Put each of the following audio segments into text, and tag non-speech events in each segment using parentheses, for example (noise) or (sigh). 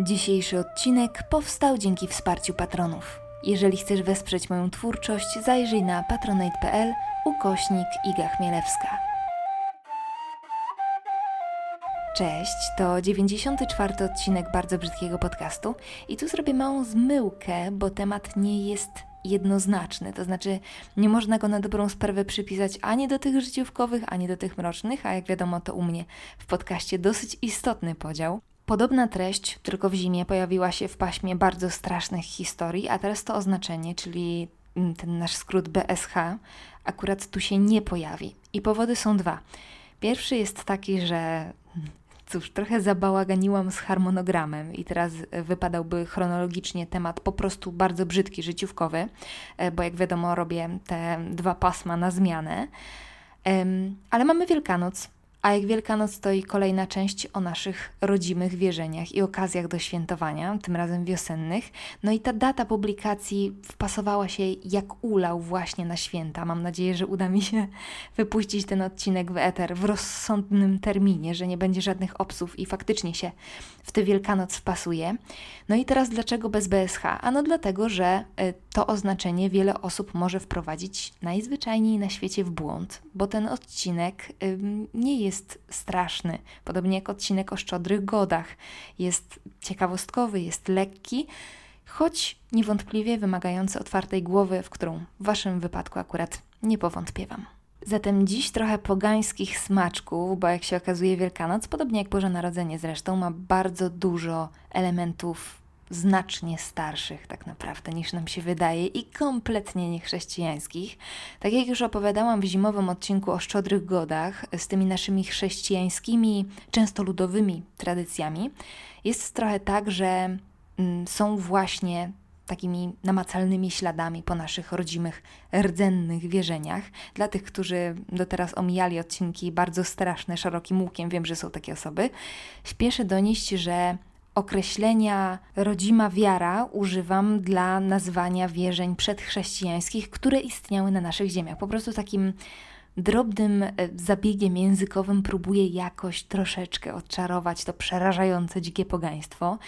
Dzisiejszy odcinek powstał dzięki wsparciu patronów. Jeżeli chcesz wesprzeć moją twórczość, zajrzyj na patronate.pl ukośnik Iga Chmielewska. Cześć, to 94 odcinek bardzo brzydkiego podcastu i tu zrobię małą zmyłkę, bo temat nie jest jednoznaczny, to znaczy nie można go na dobrą sprawę przypisać ani do tych życiówkowych, ani do tych mrocznych, a jak wiadomo to u mnie w podcaście dosyć istotny podział. Podobna treść, tylko w zimie, pojawiła się w paśmie bardzo strasznych historii, a teraz to oznaczenie, czyli mm, ten nasz skrót BSH, akurat tu się nie pojawi. I powody są dwa. Pierwszy jest taki, że cóż, trochę zabałaganiłam z harmonogramem i teraz wypadałby chronologicznie temat po prostu bardzo brzydki, życiówkowy, e, bo jak wiadomo robię te dwa pasma na zmianę. Ale mamy Wielkanoc, a jak Wielkanoc to kolejna część o naszych rodzimych wierzeniach i okazjach do świętowania, tym razem wiosennych. No i ta data publikacji wpasowała się jak ulał właśnie na święta. Mam nadzieję, że uda mi się (laughs) wypuścić ten odcinek w eter w rozsądnym terminie, że nie będzie żadnych obsów i faktycznie się w tę Wielkanoc wpasuje. No i teraz dlaczego bez BSH? Ano dlatego, że y, to oznaczenie wiele osób może wprowadzić najzwyczajniej na świecie w błąd, bo ten odcinek nie jest jest straszny, podobnie jak odcinek o szczodrych godach. Jest ciekawostkowy, jest lekki, choć niewątpliwie wymagający otwartej głowy, w którą w Waszym wypadku akurat nie powątpiewam. Zatem dziś trochę pogańskich smaczków, bo jak się okazuje Wielkanoc, podobnie jak Boże Narodzenie zresztą, ma bardzo dużo elementów znacznie starszych tak naprawdę niż nam się wydaje i kompletnie niechrześcijańskich. Tak jak już opowiadałam w zimowym odcinku o szczodrych godach z tymi naszymi chrześcijańskimi, często ludowymi tradycjami, jest trochę tak, że mm, są właśnie takimi namacalnymi śladami po naszych rodzimych, rdzennych wierzeniach. Dla tych, którzy do teraz omijali odcinki bardzo straszne szerokim łukiem, wiem, że są takie osoby, śpieszę donieść, że określenia rodzima wiara używam dla nazwania wierzeń przedchrześcijańskich, które istniały na naszych ziemiach. Po prostu takim drobnym e, zabiegiem językowym próbuję jakoś troszeczkę odczarować to przerażające dzikie pogaństwo.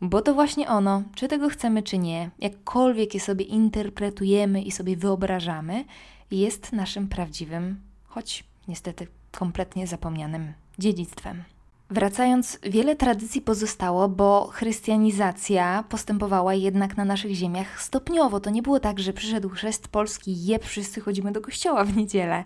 Bo to właśnie ono, czy tego chcemy, czy nie, jakkolwiek je sobie interpretujemy i sobie wyobrażamy, jest naszym prawdziwym, choć niestety kompletnie zapomnianym dziedzictwem. Wracając, wiele tradycji pozostało, bo chrystianizacja postępowała jednak na naszych ziemiach stopniowo. To nie było tak, że przyszedł chrzest polski, je wszyscy chodzimy do kościoła w niedzielę.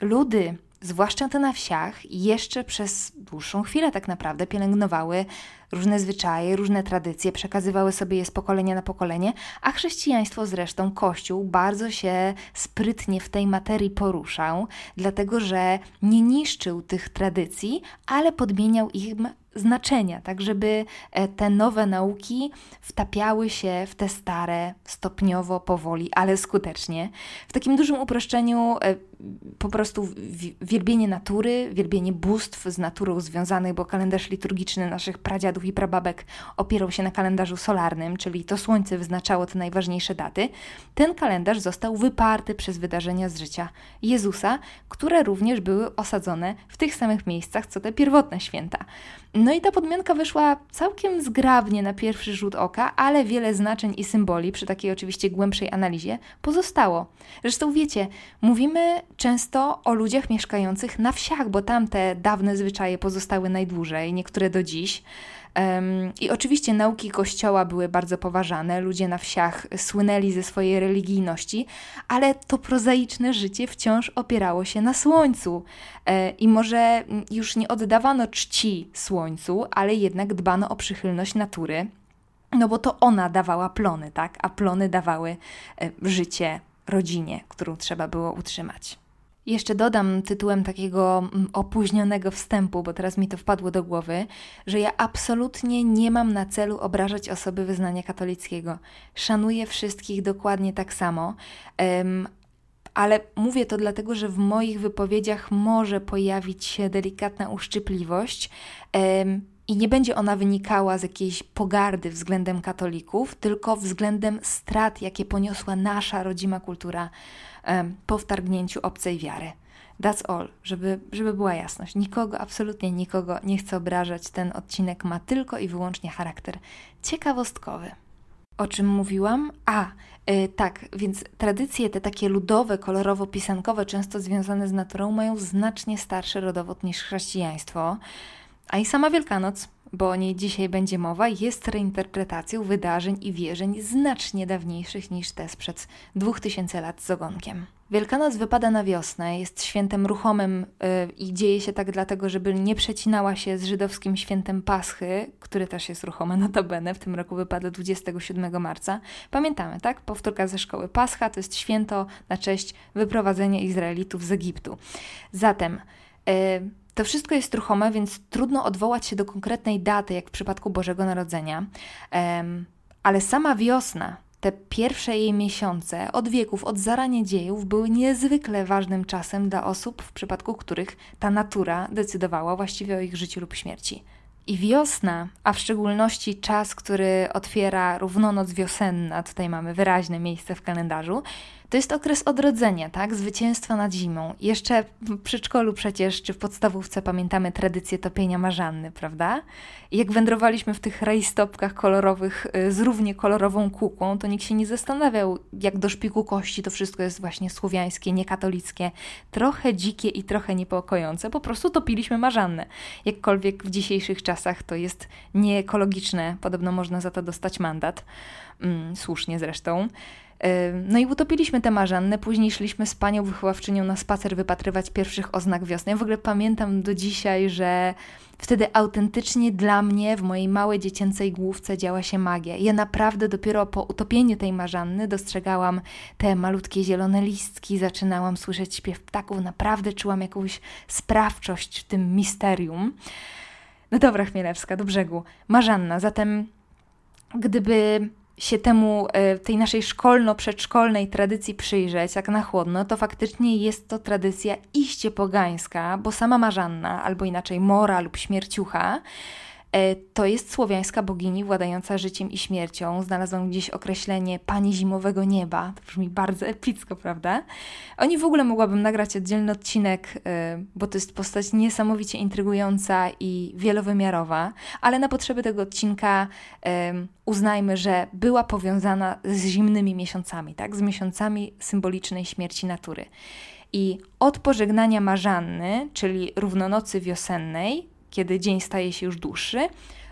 Ludy zwłaszcza te na wsiach, jeszcze przez dłuższą chwilę tak naprawdę pielęgnowały różne zwyczaje, różne tradycje, przekazywały sobie je z pokolenia na pokolenie, a chrześcijaństwo zresztą, Kościół bardzo się sprytnie w tej materii poruszał, dlatego że nie niszczył tych tradycji, ale podmieniał im znaczenia, tak żeby e, te nowe nauki wtapiały się w te stare stopniowo, powoli, ale skutecznie. W takim dużym uproszczeniu e, po prostu wielbienie natury, wielbienie bóstw z naturą związanych, bo kalendarz liturgiczny naszych pradziadów i prababek opierał się na kalendarzu solarnym, czyli to słońce wyznaczało te najważniejsze daty. Ten kalendarz został wyparty przez wydarzenia z życia Jezusa, które również były osadzone w tych samych miejscach, co te pierwotne święta. No i ta podmianka wyszła całkiem zgrabnie na pierwszy rzut oka, ale wiele znaczeń i symboli przy takiej oczywiście głębszej analizie pozostało. Zresztą wiecie, mówimy często o ludziach mieszkających na wsiach, bo tam te dawne zwyczaje pozostały najdłużej, niektóre do dziś. I oczywiście nauki Kościoła były bardzo poważane, ludzie na wsiach słynęli ze swojej religijności, ale to prozaiczne życie wciąż opierało się na słońcu. E, I może już nie oddawano czci słońcu, ale jednak dbano o przychylność natury, no bo to ona dawała plony, tak? A plony dawały e, życie rodzinie, którą trzeba było utrzymać. Jeszcze dodam tytułem takiego mm, opóźnionego wstępu, bo teraz mi to wpadło do głowy, że ja absolutnie nie mam na celu obrażać osoby wyznania katolickiego. Szanuję wszystkich dokładnie tak samo, um, ale mówię to dlatego, że w moich wypowiedziach może pojawić się delikatna uszczypliwość. Um, i nie będzie ona wynikała z jakiejś pogardy względem katolików, tylko względem strat, jakie poniosła nasza rodzima kultura po wtargnięciu obcej wiary. That's all, żeby, żeby była jasność. Nikogo, absolutnie nikogo nie chcę obrażać. Ten odcinek ma tylko i wyłącznie charakter ciekawostkowy. O czym mówiłam? A, yy, tak, więc tradycje te takie ludowe, kolorowo-pisankowe, często związane z naturą, mają znacznie starszy rodowód niż chrześcijaństwo. A i sama Wielkanoc, bo o niej dzisiaj będzie mowa, jest reinterpretacją wydarzeń i wierzeń znacznie dawniejszych niż te sprzed 2000 lat z ogonkiem. Wielkanoc wypada na wiosnę, jest świętem ruchomym yy, i dzieje się tak dlatego, żeby nie przecinała się z żydowskim świętem Paschy, który też jest ruchome (laughs) notabene, w tym roku wypada 27 marca. Pamiętamy, tak? Powtórka ze szkoły. Pascha to jest święto na cześć wyprowadzenia Izraelitów z Egiptu. Zatem... Yy, to wszystko jest ruchome, więc trudno odwołać się do konkretnej daty, jak w przypadku Bożego Narodzenia. Ale sama wiosna, te pierwsze jej miesiące, od wieków, od zarania dziejów, były niezwykle ważnym czasem dla osób, w przypadku których ta natura decydowała właściwie o ich życiu lub śmierci. I wiosna, a w szczególności czas, który otwiera równonoc wiosenna, tutaj mamy wyraźne miejsce w kalendarzu, to jest okres odrodzenia, tak? Zwycięstwa nad zimą. Jeszcze w przedszkolu przecież, czy w podstawówce pamiętamy tradycję topienia marzanny, prawda? Jak wędrowaliśmy w tych rajstopkach kolorowych y, z równie kolorową kukłą, to nikt się nie zastanawiał, jak do szpiku kości to wszystko jest właśnie słowiańskie, niekatolickie, trochę dzikie i trochę niepokojące. Po prostu topiliśmy marzannę. Jakkolwiek w dzisiejszych czasach to jest nieekologiczne, podobno można za to dostać mandat. Mm, słusznie zresztą. No i utopiliśmy tę marzannę, później szliśmy z panią wychowawczynią na spacer wypatrywać pierwszych oznak wiosny. Ja w ogóle pamiętam do dzisiaj, że wtedy autentycznie dla mnie w mojej małej dziecięcej główce działa się magia. Ja naprawdę dopiero po utopieniu tej marzanny dostrzegałam te malutkie zielone listki, zaczynałam słyszeć śpiew ptaków, naprawdę czułam jakąś sprawczość w tym misterium. No dobra, Chmielewska, do brzegu. Marzanna, zatem gdyby się temu, e, tej naszej szkolno-przedszkolnej tradycji przyjrzeć, jak na chłodno, to faktycznie jest to tradycja iście pogańska, bo sama Marzanna, albo inaczej Mora lub Śmierciucha, to jest słowiańska bogini władająca życiem i śmiercią. Znalazłam gdzieś określenie pani zimowego nieba. To brzmi bardzo epicko, prawda? Oni w ogóle mogłabym nagrać oddzielny odcinek, e, bo to jest postać niesamowicie intrygująca i wielowymiarowa, ale na potrzeby tego odcinka uznajmy, że była powiązana z zimnymi miesiącami, tak? Z miesiącami symbolicznej śmierci natury. I od pożegnania Marzanny, czyli równonocy wiosennej, kiedy dzień staje się już dłuższy,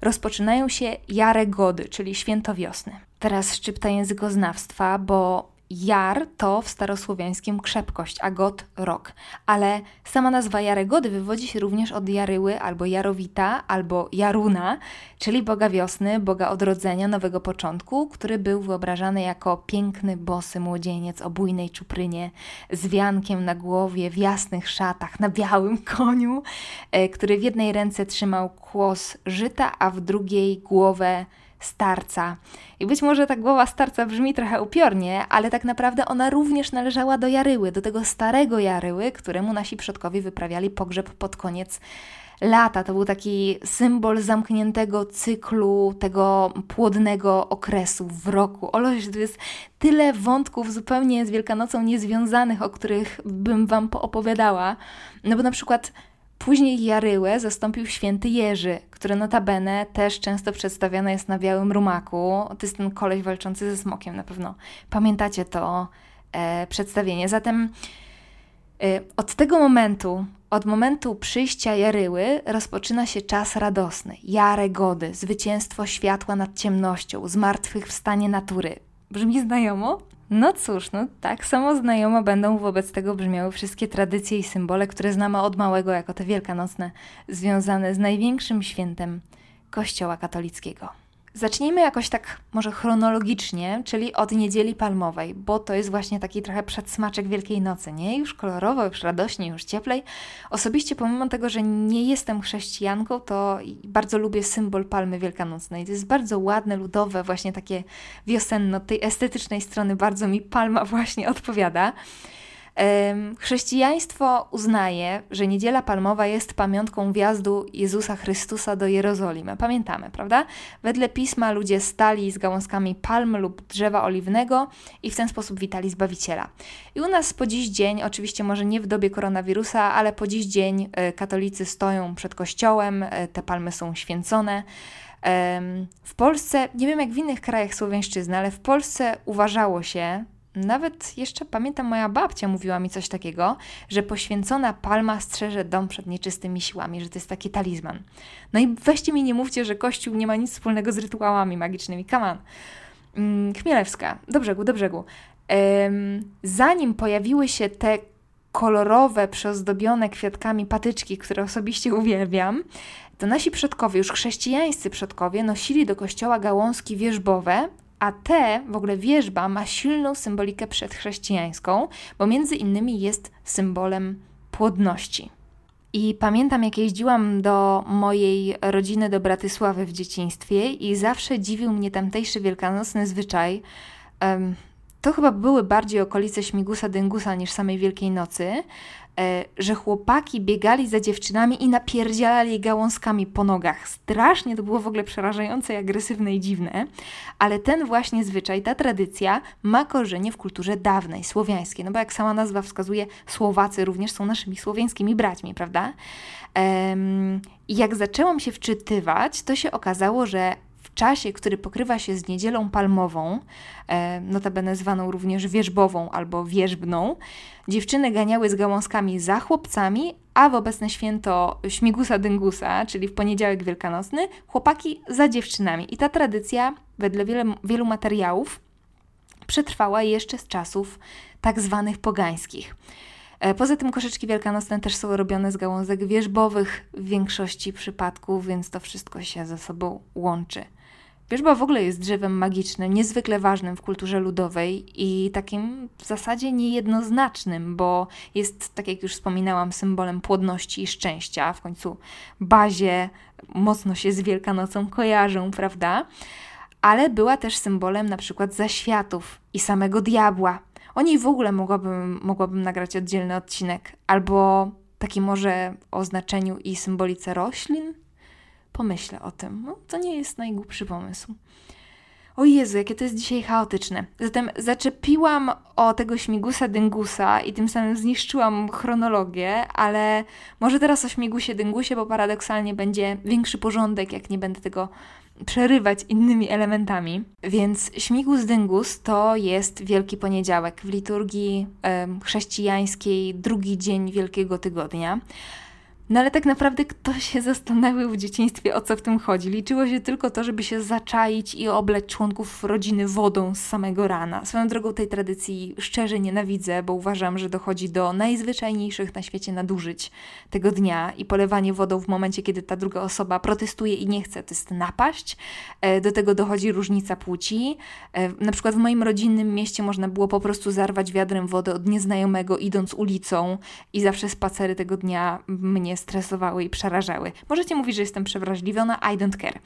rozpoczynają się jare gody, czyli święto wiosny. Teraz szczypta językoznawstwa, bo Jar to w starosłowiańskim krzepkość, a god rok. Ale sama nazwa Jaregody wywodzi się również od Jaryły albo Jarowita albo Jaruna, czyli boga wiosny, boga odrodzenia, nowego początku, który był wyobrażany jako piękny, bosy młodzieniec o bujnej czuprynie, z wiankiem na głowie, w jasnych szatach, na białym (laughs) koniu, e, który w jednej ręce trzymał kłos żyta, a w drugiej głowę starca. I być może ta głowa starca brzmi trochę upiornie, ale tak naprawdę ona również należała do Jaryły, do tego starego Jaryły, któremu nasi przodkowie wyprawiali pogrzeb pod koniec lata. To był taki symbol zamkniętego cyklu, tego płodnego okresu w roku. Oloś, to jest tyle wątków zupełnie z Wielkanocą niezwiązanych, o których bym Wam poopowiadała. No bo na przykład Później Jaryłę zastąpił święty Jerzy, który notabene też często przedstawiany jest na białym rumaku. To jest ten koleś walczący ze smokiem, na pewno pamiętacie to e, przedstawienie. Zatem e, od tego momentu, od momentu przyjścia Jaryły rozpoczyna się czas radosny, jarę gody, zwycięstwo światła nad ciemnością, zmartwychwstanie natury. Brzmi znajomo? No cóż, no tak samo znajomo będą wobec tego brzmiały wszystkie tradycje i symbole, które znamy od małego jako te wielkanocne, związane z największym świętem Kościoła katolickiego. Zacznijmy jakoś tak może chronologicznie, czyli od niedzieli palmowej, bo to jest właśnie taki trochę przedsmaczek Wielkiej Nocy, nie? Już kolorowo, już radośnie, już cieplej. Osobiście pomimo tego, że nie jestem chrześcijanką, to bardzo lubię symbol palmy wielkanocnej. To jest bardzo ładne, ludowe, właśnie takie wiosenne, od tej estetycznej strony bardzo mi palma właśnie (laughs) odpowiada. Chrześcijaństwo uznaje, że Niedziela Palmowa jest pamiątką wjazdu Jezusa Chrystusa do Jerozolimy. Pamiętamy, prawda? Wedle pisma ludzie stali z gałązkami palmy lub drzewa oliwnego i w ten sposób witali Zbawiciela. I u nas po dziś dzień, oczywiście może nie w dobie koronawirusa, ale po dziś dzień e, katolicy stoją przed kościołem, e, te palmy są święcone. W Polsce, nie wiem jak w innych krajach słowiańszczyzny, ale w Polsce uważało się, nawet jeszcze pamiętam, moja babcia mówiła mi coś takiego, że poświęcona palma strzeże dom przed nieczystymi siłami, że to jest taki talizman. No i weźcie mi nie mówcie, że Kościół nie ma nic wspólnego z rytuałami magicznymi. Come on. Mm, Chmielewska, do brzegu, do brzegu. zanim pojawiły się te kolorowe, przeozdobione kwiatkami patyczki, które osobiście uwielbiam, to nasi przodkowie, już chrześcijańscy przodkowie, nosili do kościoła gałązki wierzbowe, a te, w ogóle wierzba, ma silną symbolikę przedchrześcijańską, bo między innymi jest symbolem płodności. I pamiętam, jak jeździłam do mojej rodziny do Bratysławy w dzieciństwie, i zawsze dziwił mnie tamtejszy wielkanocny zwyczaj. To chyba były bardziej okolice Śmigusa Dyngusa niż samej Wielkiej Nocy, że chłopaki biegali za dziewczynami i napierdzielali gałązkami po nogach. Strasznie to było w ogóle przerażające, agresywne i dziwne, ale ten właśnie zwyczaj, ta tradycja ma korzenie w kulturze dawnej, słowiańskiej, no bo jak sama nazwa wskazuje, Słowacy również są naszymi słowiańskimi braćmi, prawda? I jak zaczęłam się wczytywać, to się okazało, że czasie, który pokrywa się z niedzielą palmową, e, notabene zwaną również wierzbową albo wierzbną, dziewczyny ganiały z gałązkami za chłopcami, a w obecne święto Śmigusa Dyngusa, czyli w poniedziałek wielkanocny, chłopaki za dziewczynami. I ta tradycja, wedle wiele, wielu materiałów, przetrwała jeszcze z czasów tak zwanych pogańskich. E, poza tym koszyczki wielkanocne też są robione z gałązek wierzbowych w większości przypadków, więc to wszystko się ze sobą łączy. Wierzba w ogóle jest drzewem magicznym, niezwykle ważnym w kulturze ludowej i takim w zasadzie niejednoznacznym, bo jest, tak jak już wspominałam, symbolem płodności i szczęścia. W końcu bazie mocno się z Wielkanocą kojarzą, prawda? Ale była też symbolem na przykład zaświatów i samego diabła. O niej w ogóle mogłabym, mogłabym nagrać oddzielny odcinek, albo taki może o znaczeniu i symbolice roślin, pomyślę o tym. No, to nie jest najgłupszy pomysł. O Jezu, jakie to jest dzisiaj chaotyczne. Zatem zaczepiłam o tego śmigusa dyngusa i tym samym zniszczyłam chronologię, ale może teraz o śmigusie dyngusie, bo paradoksalnie będzie większy porządek, jak nie będę tego przerywać innymi elementami. Więc śmigus dyngus to jest Wielki Poniedziałek w liturgii chrześcijańskiej, drugi dzień Wielkiego Tygodnia. No ale tak naprawdę kto się zastanawiał w dzieciństwie, o co w tym chodzi? Liczyło się tylko to, żeby się zaczaić i obleć członków rodziny wodą z samego rana. Swoją drogą tej tradycji szczerze nienawidzę, bo uważam, że dochodzi do najzwyczajniejszych na świecie nadużyć tego dnia i polewanie wodą w momencie, kiedy ta druga osoba protestuje i nie chce, to jest napaść. E, do tego dochodzi różnica płci. E, na przykład w moim rodzinnym mieście można było po prostu zarwać wiadrem wodę od nieznajomego idąc ulicą i zawsze spacery tego dnia mnie stresowały i przerażały. Możecie mówić, że jestem przewrażliwiona, I don't care.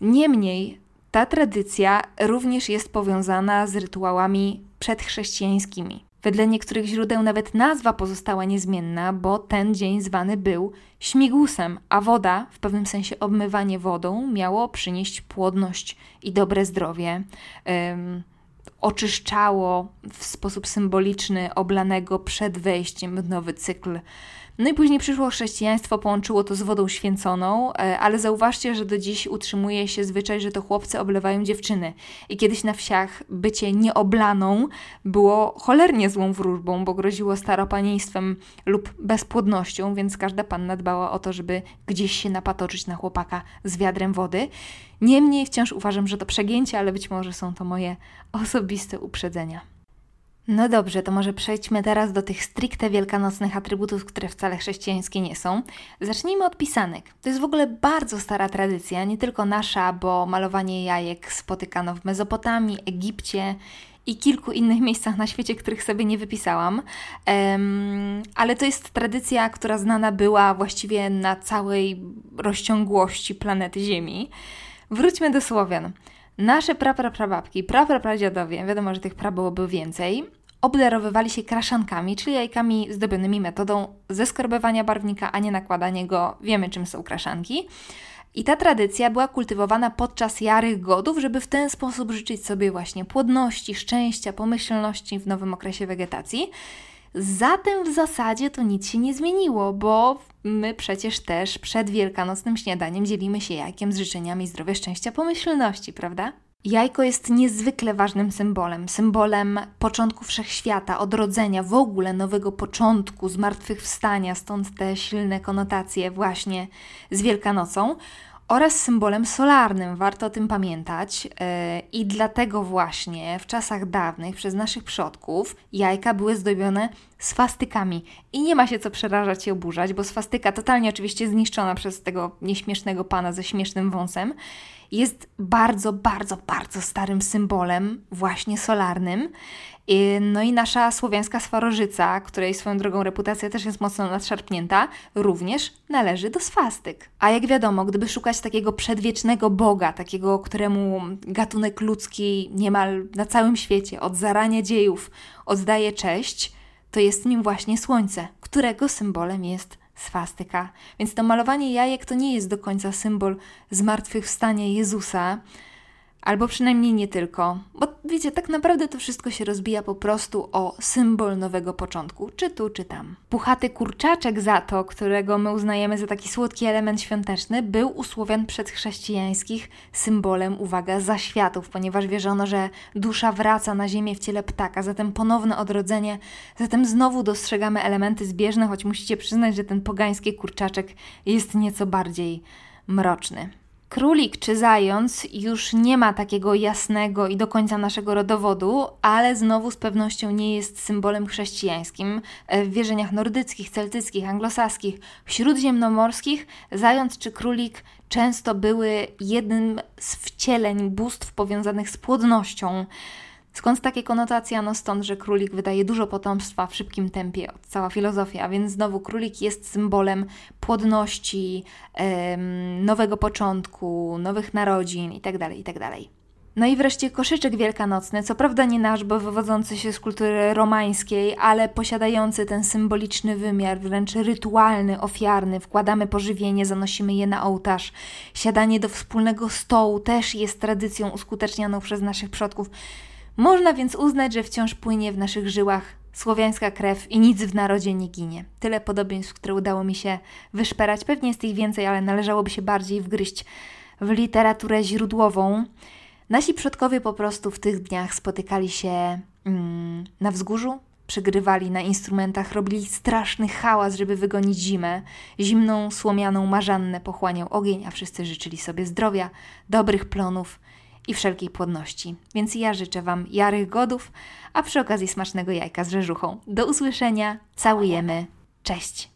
Niemniej ta tradycja również jest powiązana z rytuałami przedchrześcijańskimi. Wedle niektórych źródeł nawet nazwa pozostała niezmienna, bo ten dzień zwany był śmigusem, a woda, w pewnym sensie obmywanie wodą, miało przynieść płodność i dobre zdrowie. Um, oczyszczało w sposób symboliczny oblanego przed wejściem w nowy cykl no i później przyszło chrześcijaństwo, połączyło to z wodą święconą, e, ale zauważcie, że do dziś utrzymuje się zwyczaj, że to chłopcy oblewają dziewczyny. I kiedyś na wsiach bycie nieoblaną było cholernie złą wróżbą, bo groziło staropanieństwem lub bezpłodnością, więc każda panna dbała o to, żeby gdzieś się napatoczyć na chłopaka z wiadrem wody. Niemniej wciąż uważam, że to przegięcie, ale być może są to moje osobiste uprzedzenia. No dobrze, to może przejdźmy teraz do tych stricte wielkanocnych atrybutów, które wcale chrześcijańskie nie są. Zacznijmy od pisanek. To jest w ogóle bardzo stara tradycja, nie tylko nasza, bo malowanie jajek spotykano w Mezopotamii, Egipcie i kilku innych (laughs) miejscach na świecie, których sobie nie wypisałam. Um, ale to jest tradycja, która znana była właściwie na całej rozciągłości planety Ziemi. Wróćmy do Słowian. Nasze prapraprawabki, praprapradziadowie, wiadomo, że tych pra byłoby więcej, obdarowywali się kraszankami, czyli jajkami zdobionymi metodą zeskorbowania barwnika, a nie nakładania go. Wiemy, czym są kraszanki. I ta tradycja była kultywowana podczas jarych godów, żeby w ten sposób życzyć sobie właśnie płodności, szczęścia, pomyślności w nowym okresie wegetacji. Zatem w zasadzie to nic się nie zmieniło, bo my przecież też przed wielkanocnym śniadaniem dzielimy się jajkiem z życzeniami zdrowia, szczęścia, pomyślności, prawda? Jajko jest niezwykle ważnym symbolem, symbolem początku wszechświata, odrodzenia, w ogóle nowego początku, zmartwychwstania, stąd te silne konotacje właśnie z Wielkanocą oraz symbolem solarnym. Warto o tym pamiętać. E, I dlatego właśnie w czasach dawnych przez naszych przodków jajka były zdobione swastykami. I nie ma się co przerażać i oburzać, bo swastyka totalnie oczywiście zniszczona przez tego nieśmiesznego pana ze śmiesznym wąsem jest bardzo, bardzo, bardzo starym symbolem, właśnie solarnym. No i nasza słowiańska swarożyca, której swoją drogą reputacja też jest mocno nadszarpnięta, również należy do swastyk. A jak wiadomo, gdyby szukać takiego przedwiecznego Boga, takiego, któremu gatunek ludzki niemal na całym świecie od zarania dziejów oddaje cześć, to jest nim właśnie Słońce, którego symbolem jest swastyka. Więc to malowanie jajek to nie jest do końca symbol zmartwychwstania Jezusa, Albo przynajmniej nie tylko, bo wiecie, tak naprawdę to wszystko się rozbija po prostu o symbol nowego początku, czy tu, czy tam. Puchaty kurczaczek za to, którego my uznajemy za taki słodki element świąteczny, był u Słowian przedchrześcijańskich symbolem, uwaga, zaświatów, ponieważ wierzono, że dusza wraca na ziemię w ciele ptaka, zatem ponowne odrodzenie, zatem znowu dostrzegamy elementy zbieżne, choć musicie przyznać, że ten pogański kurczaczek jest nieco bardziej mroczny. Królik czy zając już nie ma takiego jasnego i do końca naszego rodowodu, ale znowu z pewnością nie jest symbolem chrześcijańskim. W wierzeniach nordyckich, celtyckich, anglosaskich, śródziemnomorskich zając czy królik często były jednym z wcieleń bóstw powiązanych z płodnością. Skąd takie konotacje? No stąd, że królik wydaje dużo potomstwa w szybkim tempie, cała filozofia, więc znowu królik jest symbolem płodności, nowego początku, nowych narodzin itd., tak itd. Tak no i wreszcie koszyczek wielkanocny, co prawda nie nasz, bo wywodzący się z kultury romańskiej, ale posiadający ten symboliczny wymiar, wręcz rytualny, ofiarny. Wkładamy pożywienie, zanosimy je na ołtarz. Siadanie do wspólnego stołu też jest tradycją uskutecznianą przez naszych przodków. Można więc uznać, że wciąż płynie w naszych żyłach słowiańska krew i nic w narodzie nie ginie. Tyle podobieństw, które udało mi się wyszperać. Pewnie jest ich więcej, ale należałoby się bardziej wgryźć w literaturę źródłową. Nasi przodkowie po prostu w tych dniach spotykali się mm, na wzgórzu, przygrywali na instrumentach, robili straszny hałas, żeby wygonić zimę. Zimną, słomianą marzannę pochłaniał ogień, a wszyscy życzyli sobie zdrowia, dobrych plonów i wszelkiej płodności. Więc ja życzę Wam jarych godów, a przy okazji smacznego jajka z rzeżuchą. Do usłyszenia, całujemy, cześć!